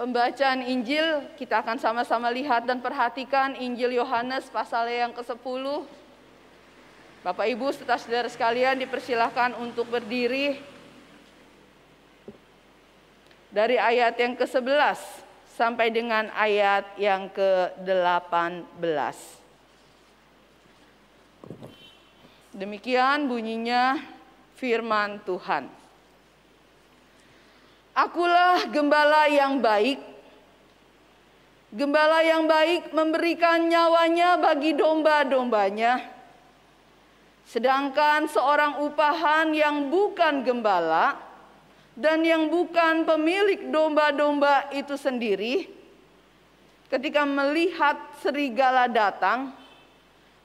Pembacaan Injil kita akan sama-sama lihat dan perhatikan Injil Yohanes pasal yang ke-10. Bapak Ibu serta saudara sekalian dipersilahkan untuk berdiri dari ayat yang ke-11 sampai dengan ayat yang ke-18. Demikian bunyinya firman Tuhan. Akulah gembala yang baik. Gembala yang baik memberikan nyawanya bagi domba-dombanya. Sedangkan seorang upahan yang bukan gembala dan yang bukan pemilik domba-domba itu sendiri, ketika melihat serigala datang,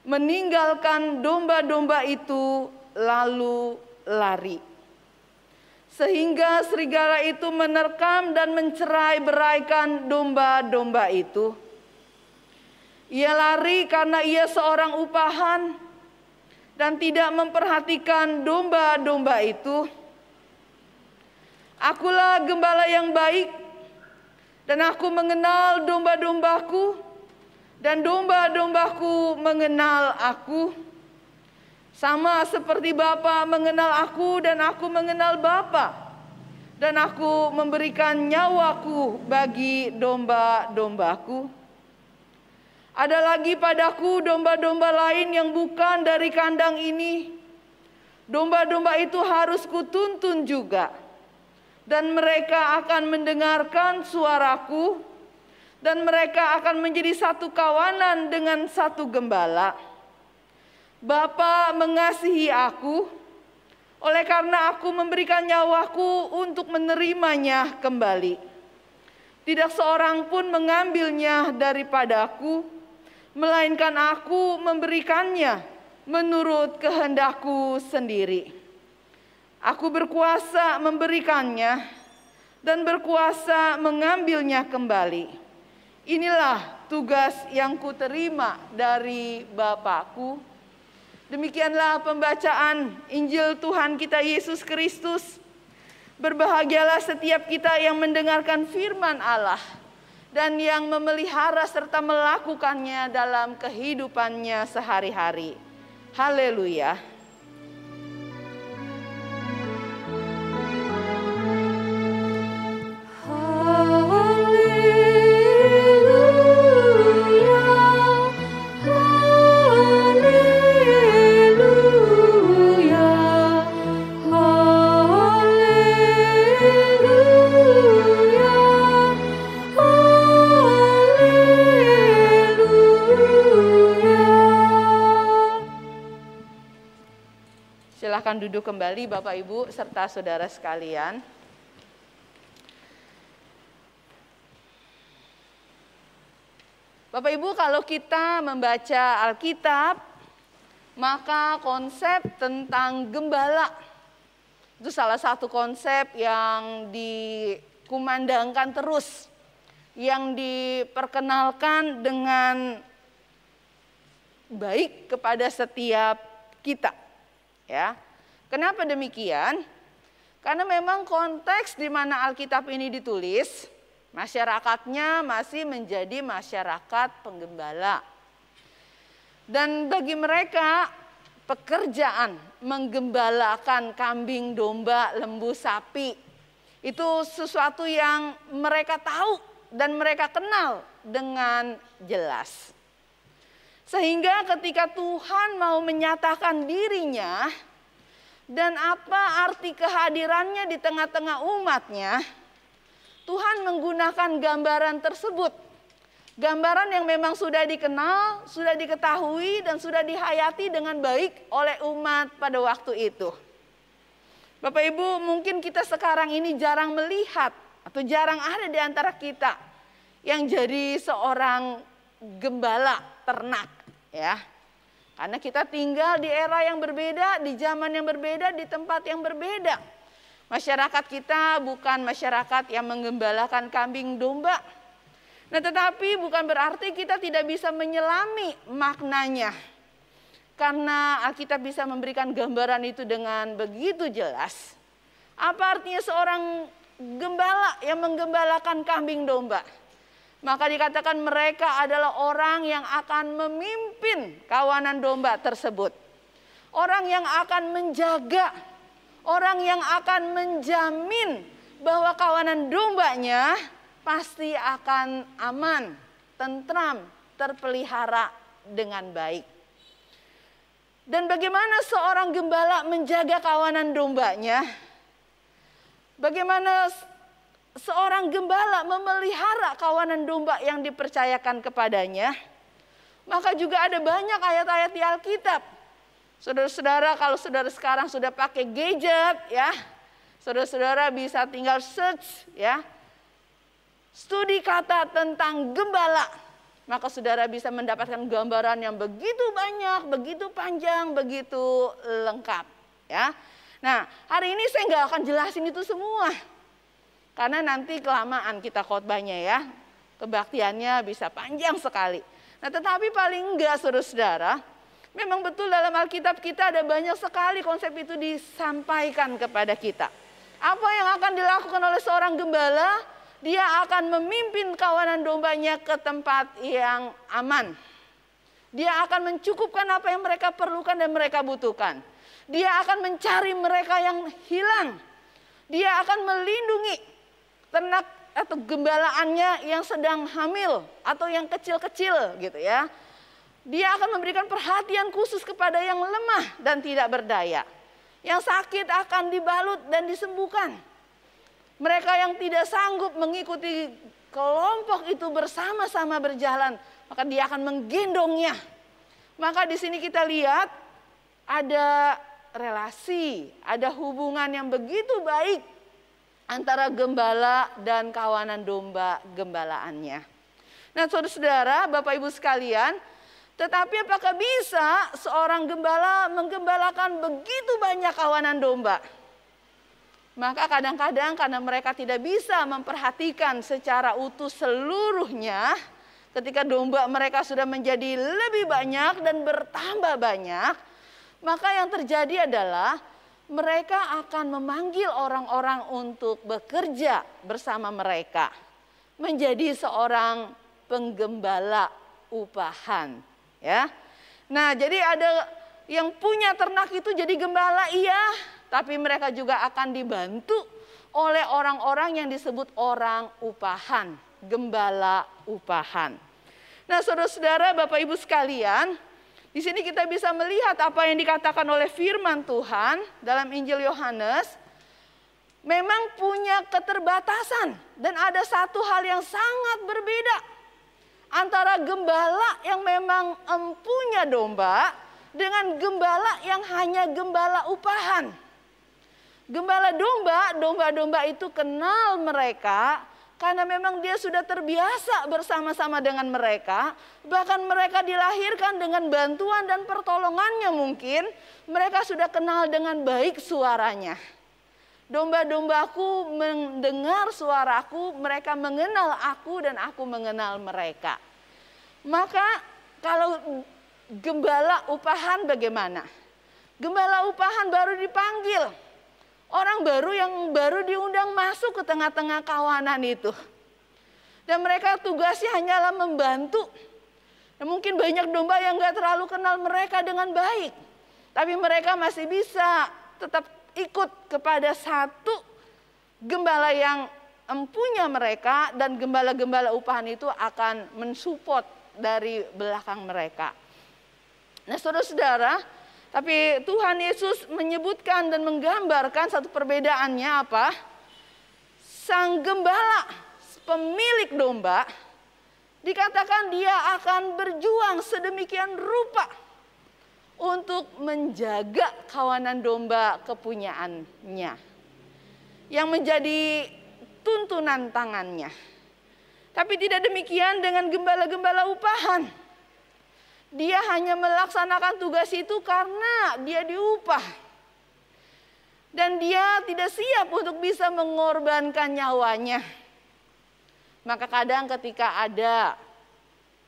meninggalkan domba-domba itu lalu lari sehingga serigala itu menerkam dan mencerai beraikan domba-domba itu. Ia lari karena ia seorang upahan dan tidak memperhatikan domba-domba itu. Akulah gembala yang baik dan aku mengenal domba-dombaku dan domba-dombaku mengenal aku. Sama seperti Bapa mengenal aku dan aku mengenal Bapa. Dan aku memberikan nyawaku bagi domba-dombaku. Ada lagi padaku domba-domba lain yang bukan dari kandang ini. Domba-domba itu harus kutuntun juga. Dan mereka akan mendengarkan suaraku. Dan mereka akan menjadi satu kawanan dengan satu gembala Bapa mengasihi aku, oleh karena aku memberikan nyawaku untuk menerimanya kembali. Tidak seorang pun mengambilnya daripadaku, melainkan aku memberikannya menurut kehendakku sendiri. Aku berkuasa memberikannya dan berkuasa mengambilnya kembali. Inilah tugas yang kuterima dari Bapakku Demikianlah pembacaan Injil Tuhan kita Yesus Kristus. Berbahagialah setiap kita yang mendengarkan firman Allah dan yang memelihara serta melakukannya dalam kehidupannya sehari-hari. Haleluya. Silahkan duduk kembali Bapak Ibu serta saudara sekalian. Bapak Ibu kalau kita membaca Alkitab, maka konsep tentang gembala itu salah satu konsep yang dikumandangkan terus, yang diperkenalkan dengan baik kepada setiap kita ya. Kenapa demikian? Karena memang konteks di mana Alkitab ini ditulis, masyarakatnya masih menjadi masyarakat penggembala. Dan bagi mereka pekerjaan menggembalakan kambing, domba, lembu, sapi itu sesuatu yang mereka tahu dan mereka kenal dengan jelas. Sehingga ketika Tuhan mau menyatakan dirinya dan apa arti kehadirannya di tengah-tengah umatnya, Tuhan menggunakan gambaran tersebut. Gambaran yang memang sudah dikenal, sudah diketahui, dan sudah dihayati dengan baik oleh umat pada waktu itu. Bapak Ibu, mungkin kita sekarang ini jarang melihat atau jarang ada di antara kita yang jadi seorang gembala ternak ya. Karena kita tinggal di era yang berbeda, di zaman yang berbeda, di tempat yang berbeda. Masyarakat kita bukan masyarakat yang menggembalakan kambing domba. Nah, tetapi bukan berarti kita tidak bisa menyelami maknanya. Karena Alkitab bisa memberikan gambaran itu dengan begitu jelas. Apa artinya seorang gembala yang menggembalakan kambing domba. Maka dikatakan mereka adalah orang yang akan memimpin kawanan domba tersebut. Orang yang akan menjaga, orang yang akan menjamin bahwa kawanan dombanya pasti akan aman, tentram, terpelihara dengan baik. Dan bagaimana seorang gembala menjaga kawanan dombanya? Bagaimana seorang gembala memelihara kawanan domba yang dipercayakan kepadanya? Maka juga ada banyak ayat-ayat di Alkitab. Saudara-saudara, kalau saudara sekarang sudah pakai gadget ya, saudara-saudara bisa tinggal search ya. Studi kata tentang gembala, maka saudara bisa mendapatkan gambaran yang begitu banyak, begitu panjang, begitu lengkap ya. Nah, hari ini saya nggak akan jelasin itu semua. Karena nanti kelamaan kita khotbahnya ya. Kebaktiannya bisa panjang sekali. Nah, tetapi paling enggak saudara-saudara, memang betul dalam Alkitab kita ada banyak sekali konsep itu disampaikan kepada kita. Apa yang akan dilakukan oleh seorang gembala? Dia akan memimpin kawanan dombanya ke tempat yang aman. Dia akan mencukupkan apa yang mereka perlukan dan mereka butuhkan. Dia akan mencari mereka yang hilang. Dia akan melindungi ternak atau gembalaannya yang sedang hamil atau yang kecil-kecil gitu ya. Dia akan memberikan perhatian khusus kepada yang lemah dan tidak berdaya. Yang sakit akan dibalut dan disembuhkan. Mereka yang tidak sanggup mengikuti kelompok itu bersama-sama berjalan, maka dia akan menggendongnya. Maka di sini kita lihat ada relasi, ada hubungan yang begitu baik antara gembala dan kawanan domba gembalaannya. Nah, saudara-saudara, Bapak Ibu sekalian, tetapi apakah bisa seorang gembala menggembalakan begitu banyak kawanan domba? Maka kadang-kadang karena mereka tidak bisa memperhatikan secara utuh seluruhnya, ketika domba mereka sudah menjadi lebih banyak dan bertambah banyak, maka yang terjadi adalah mereka akan memanggil orang-orang untuk bekerja bersama mereka, menjadi seorang penggembala upahan, ya. Nah, jadi ada yang punya ternak itu jadi gembala iya, tapi mereka juga akan dibantu oleh orang-orang yang disebut orang upahan, gembala upahan. Nah, saudara-saudara, Bapak Ibu sekalian, di sini kita bisa melihat apa yang dikatakan oleh firman Tuhan dalam Injil Yohanes. Memang punya keterbatasan dan ada satu hal yang sangat berbeda antara gembala yang memang empunya domba dengan gembala yang hanya gembala upahan. Gembala domba, domba-domba itu kenal mereka karena memang dia sudah terbiasa bersama-sama dengan mereka, bahkan mereka dilahirkan dengan bantuan dan pertolongannya mungkin, mereka sudah kenal dengan baik suaranya. Domba-dombaku mendengar suaraku, mereka mengenal aku dan aku mengenal mereka. Maka kalau gembala upahan bagaimana? Gembala upahan baru dipanggil, Orang baru yang baru diundang masuk ke tengah-tengah kawanan itu. Dan mereka tugasnya hanyalah membantu. Dan mungkin banyak domba yang gak terlalu kenal mereka dengan baik. Tapi mereka masih bisa tetap ikut kepada satu gembala yang empunya mereka dan gembala-gembala upahan itu akan mensupport dari belakang mereka. Nah saudara-saudara, tapi Tuhan Yesus menyebutkan dan menggambarkan satu perbedaannya apa? Sang gembala, pemilik domba, dikatakan dia akan berjuang sedemikian rupa untuk menjaga kawanan domba kepunyaannya. Yang menjadi tuntunan tangannya. Tapi tidak demikian dengan gembala-gembala upahan dia hanya melaksanakan tugas itu karena dia diupah. Dan dia tidak siap untuk bisa mengorbankan nyawanya. Maka kadang ketika ada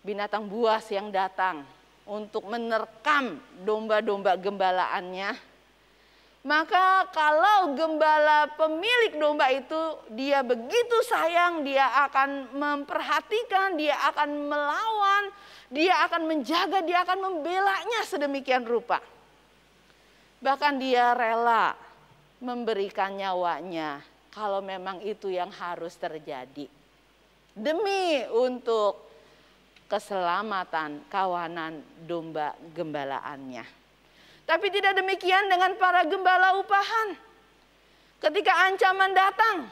binatang buas yang datang untuk menerkam domba-domba gembalaannya, Maka kalau gembala pemilik domba itu dia begitu sayang, dia akan memperhatikan, dia akan melawan, dia akan menjaga, dia akan membelanya sedemikian rupa. Bahkan dia rela memberikan nyawanya kalau memang itu yang harus terjadi. Demi untuk keselamatan kawanan domba gembalaannya. Tapi tidak demikian dengan para gembala upahan. Ketika ancaman datang,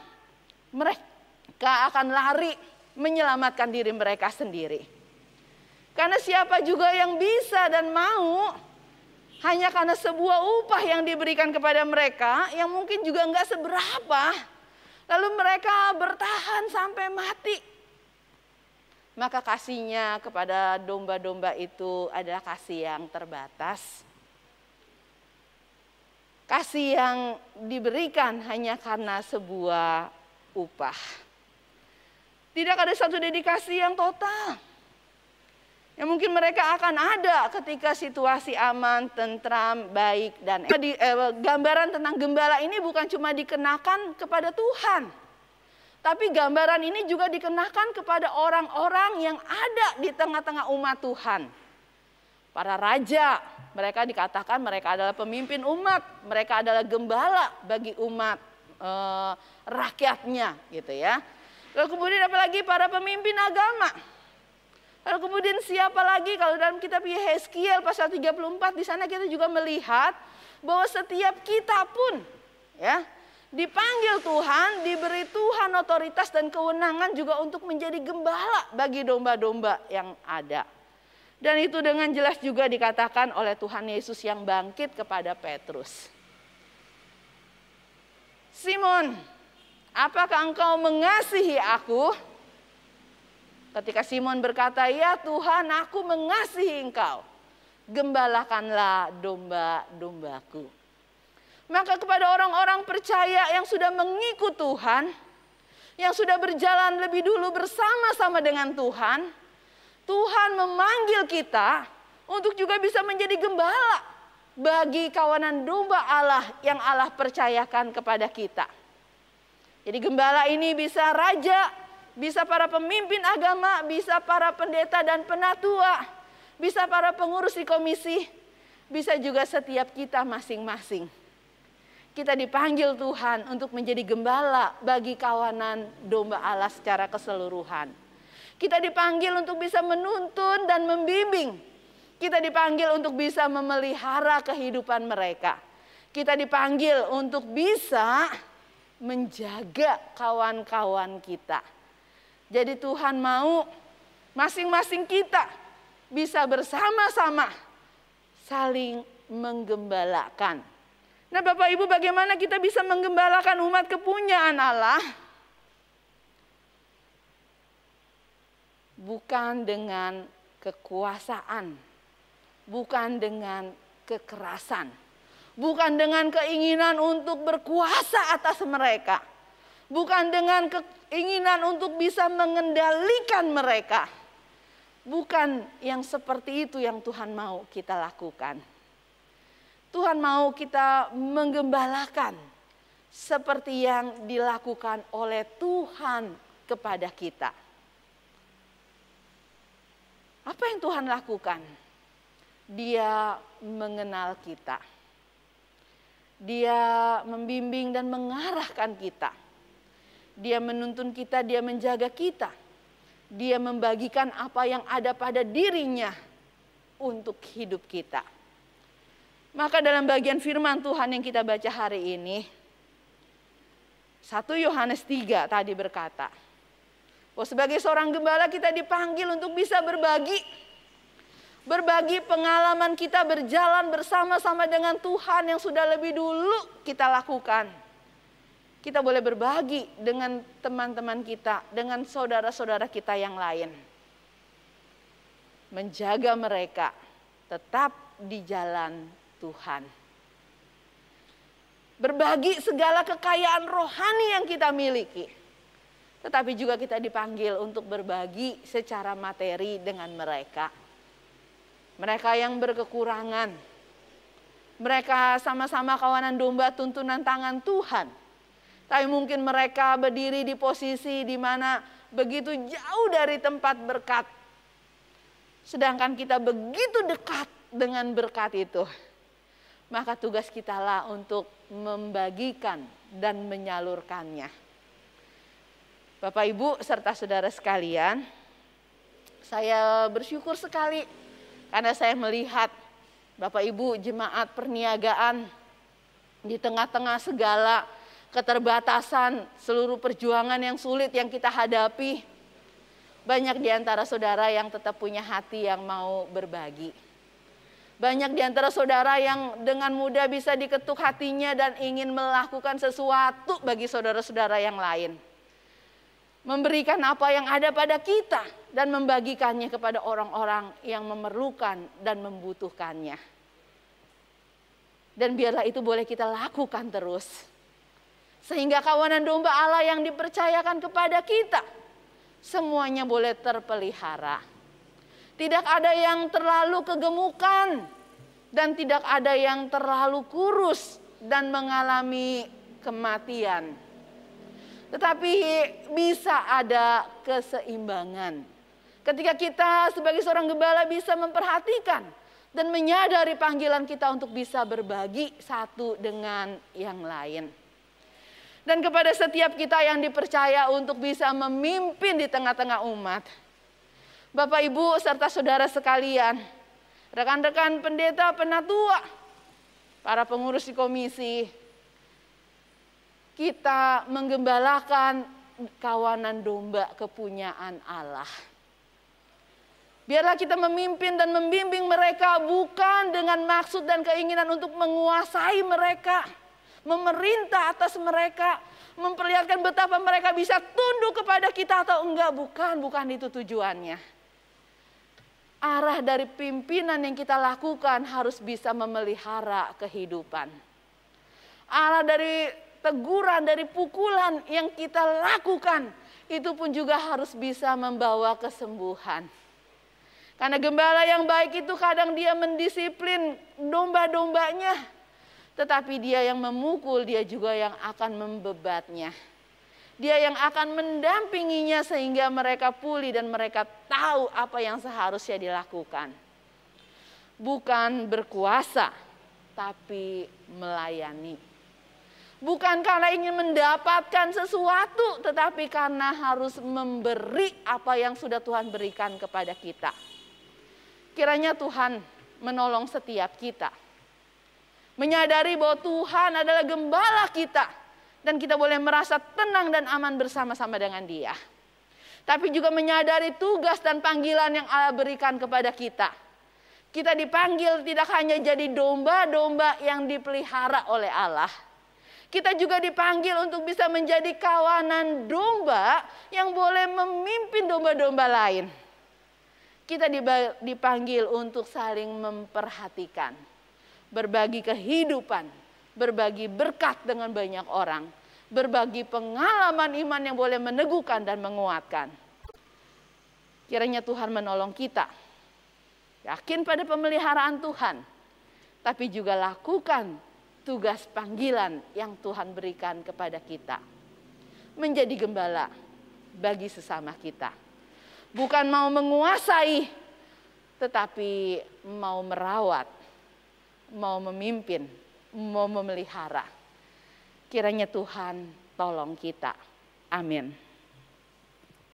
mereka akan lari menyelamatkan diri mereka sendiri. Karena siapa juga yang bisa dan mau hanya karena sebuah upah yang diberikan kepada mereka yang mungkin juga enggak seberapa. Lalu mereka bertahan sampai mati. Maka kasihnya kepada domba-domba itu adalah kasih yang terbatas Kasih yang diberikan hanya karena sebuah upah. Tidak ada satu dedikasi yang total. Yang mungkin mereka akan ada ketika situasi aman, tentram, baik dan di, eh, gambaran tentang gembala ini bukan cuma dikenakan kepada Tuhan. Tapi gambaran ini juga dikenakan kepada orang-orang yang ada di tengah-tengah umat Tuhan. Para raja, mereka dikatakan mereka adalah pemimpin umat, mereka adalah gembala bagi umat e, rakyatnya gitu ya. Lalu kemudian apalagi para pemimpin agama. Lalu kemudian siapa lagi kalau dalam kitab Yeskiel pasal 34 di sana kita juga melihat bahwa setiap kita pun ya dipanggil Tuhan, diberi Tuhan otoritas dan kewenangan juga untuk menjadi gembala bagi domba-domba yang ada. Dan itu dengan jelas juga dikatakan oleh Tuhan Yesus yang bangkit kepada Petrus. Simon, apakah engkau mengasihi aku? Ketika Simon berkata, "Ya Tuhan, aku mengasihi engkau." Gembalakanlah domba-dombaku. Maka kepada orang-orang percaya yang sudah mengikut Tuhan, yang sudah berjalan lebih dulu bersama-sama dengan Tuhan, Tuhan memanggil kita untuk juga bisa menjadi gembala bagi kawanan domba Allah yang Allah percayakan kepada kita. Jadi gembala ini bisa raja, bisa para pemimpin agama, bisa para pendeta dan penatua, bisa para pengurus di komisi, bisa juga setiap kita masing-masing. Kita dipanggil Tuhan untuk menjadi gembala bagi kawanan domba Allah secara keseluruhan. Kita dipanggil untuk bisa menuntun dan membimbing. Kita dipanggil untuk bisa memelihara kehidupan mereka. Kita dipanggil untuk bisa menjaga kawan-kawan kita. Jadi Tuhan mau masing-masing kita bisa bersama-sama saling menggembalakan. Nah Bapak Ibu bagaimana kita bisa menggembalakan umat kepunyaan Allah? Bukan dengan kekuasaan, bukan dengan kekerasan, bukan dengan keinginan untuk berkuasa atas mereka, bukan dengan keinginan untuk bisa mengendalikan mereka. Bukan yang seperti itu yang Tuhan mau kita lakukan. Tuhan mau kita menggembalakan seperti yang dilakukan oleh Tuhan kepada kita. Apa yang Tuhan lakukan? Dia mengenal kita. Dia membimbing dan mengarahkan kita. Dia menuntun kita, dia menjaga kita. Dia membagikan apa yang ada pada dirinya untuk hidup kita. Maka dalam bagian firman Tuhan yang kita baca hari ini, 1 Yohanes 3 tadi berkata, Oh, sebagai seorang gembala kita dipanggil untuk bisa berbagi. Berbagi pengalaman kita berjalan bersama-sama dengan Tuhan yang sudah lebih dulu kita lakukan. Kita boleh berbagi dengan teman-teman kita, dengan saudara-saudara kita yang lain. Menjaga mereka tetap di jalan Tuhan. Berbagi segala kekayaan rohani yang kita miliki tetapi juga kita dipanggil untuk berbagi secara materi dengan mereka. Mereka yang berkekurangan, Mereka sama-sama kawanan domba tuntunan tangan Tuhan. Tapi mungkin mereka berdiri di posisi di mana begitu jauh dari tempat berkat. Sedangkan kita begitu dekat dengan berkat itu. Maka tugas kita lah untuk membagikan dan menyalurkannya. Bapak Ibu serta saudara sekalian, saya bersyukur sekali karena saya melihat Bapak Ibu jemaat perniagaan di tengah-tengah segala keterbatasan, seluruh perjuangan yang sulit yang kita hadapi. Banyak di antara saudara yang tetap punya hati yang mau berbagi. Banyak di antara saudara yang dengan mudah bisa diketuk hatinya dan ingin melakukan sesuatu bagi saudara-saudara yang lain. Memberikan apa yang ada pada kita dan membagikannya kepada orang-orang yang memerlukan dan membutuhkannya. Dan biarlah itu boleh kita lakukan terus. Sehingga kawanan domba Allah yang dipercayakan kepada kita semuanya boleh terpelihara. Tidak ada yang terlalu kegemukan dan tidak ada yang terlalu kurus dan mengalami kematian. Tetapi bisa ada keseimbangan. Ketika kita sebagai seorang gembala bisa memperhatikan dan menyadari panggilan kita untuk bisa berbagi satu dengan yang lain. Dan kepada setiap kita yang dipercaya untuk bisa memimpin di tengah-tengah umat. Bapak Ibu serta saudara sekalian, rekan-rekan pendeta penatua, para pengurus di komisi, kita menggembalakan kawanan domba kepunyaan Allah. Biarlah kita memimpin dan membimbing mereka bukan dengan maksud dan keinginan untuk menguasai mereka memerintah atas mereka, memperlihatkan betapa mereka bisa tunduk kepada kita atau enggak, bukan, bukan itu tujuannya. Arah dari pimpinan yang kita lakukan harus bisa memelihara kehidupan. Arah dari teguran, dari pukulan yang kita lakukan, itu pun juga harus bisa membawa kesembuhan. Karena gembala yang baik itu kadang dia mendisiplin domba-dombanya tetapi dia yang memukul, dia juga yang akan membebatnya. Dia yang akan mendampinginya sehingga mereka pulih dan mereka tahu apa yang seharusnya dilakukan. Bukan berkuasa, tapi melayani. Bukan karena ingin mendapatkan sesuatu, tetapi karena harus memberi apa yang sudah Tuhan berikan kepada kita. Kiranya Tuhan menolong setiap kita Menyadari bahwa Tuhan adalah gembala kita. Dan kita boleh merasa tenang dan aman bersama-sama dengan dia. Tapi juga menyadari tugas dan panggilan yang Allah berikan kepada kita. Kita dipanggil tidak hanya jadi domba-domba yang dipelihara oleh Allah. Kita juga dipanggil untuk bisa menjadi kawanan domba yang boleh memimpin domba-domba lain. Kita dipanggil untuk saling memperhatikan berbagi kehidupan, berbagi berkat dengan banyak orang, berbagi pengalaman iman yang boleh meneguhkan dan menguatkan. Kiranya Tuhan menolong kita. Yakin pada pemeliharaan Tuhan, tapi juga lakukan tugas panggilan yang Tuhan berikan kepada kita. Menjadi gembala bagi sesama kita. Bukan mau menguasai, tetapi mau merawat mau memimpin, mau memelihara. Kiranya Tuhan tolong kita. Amin.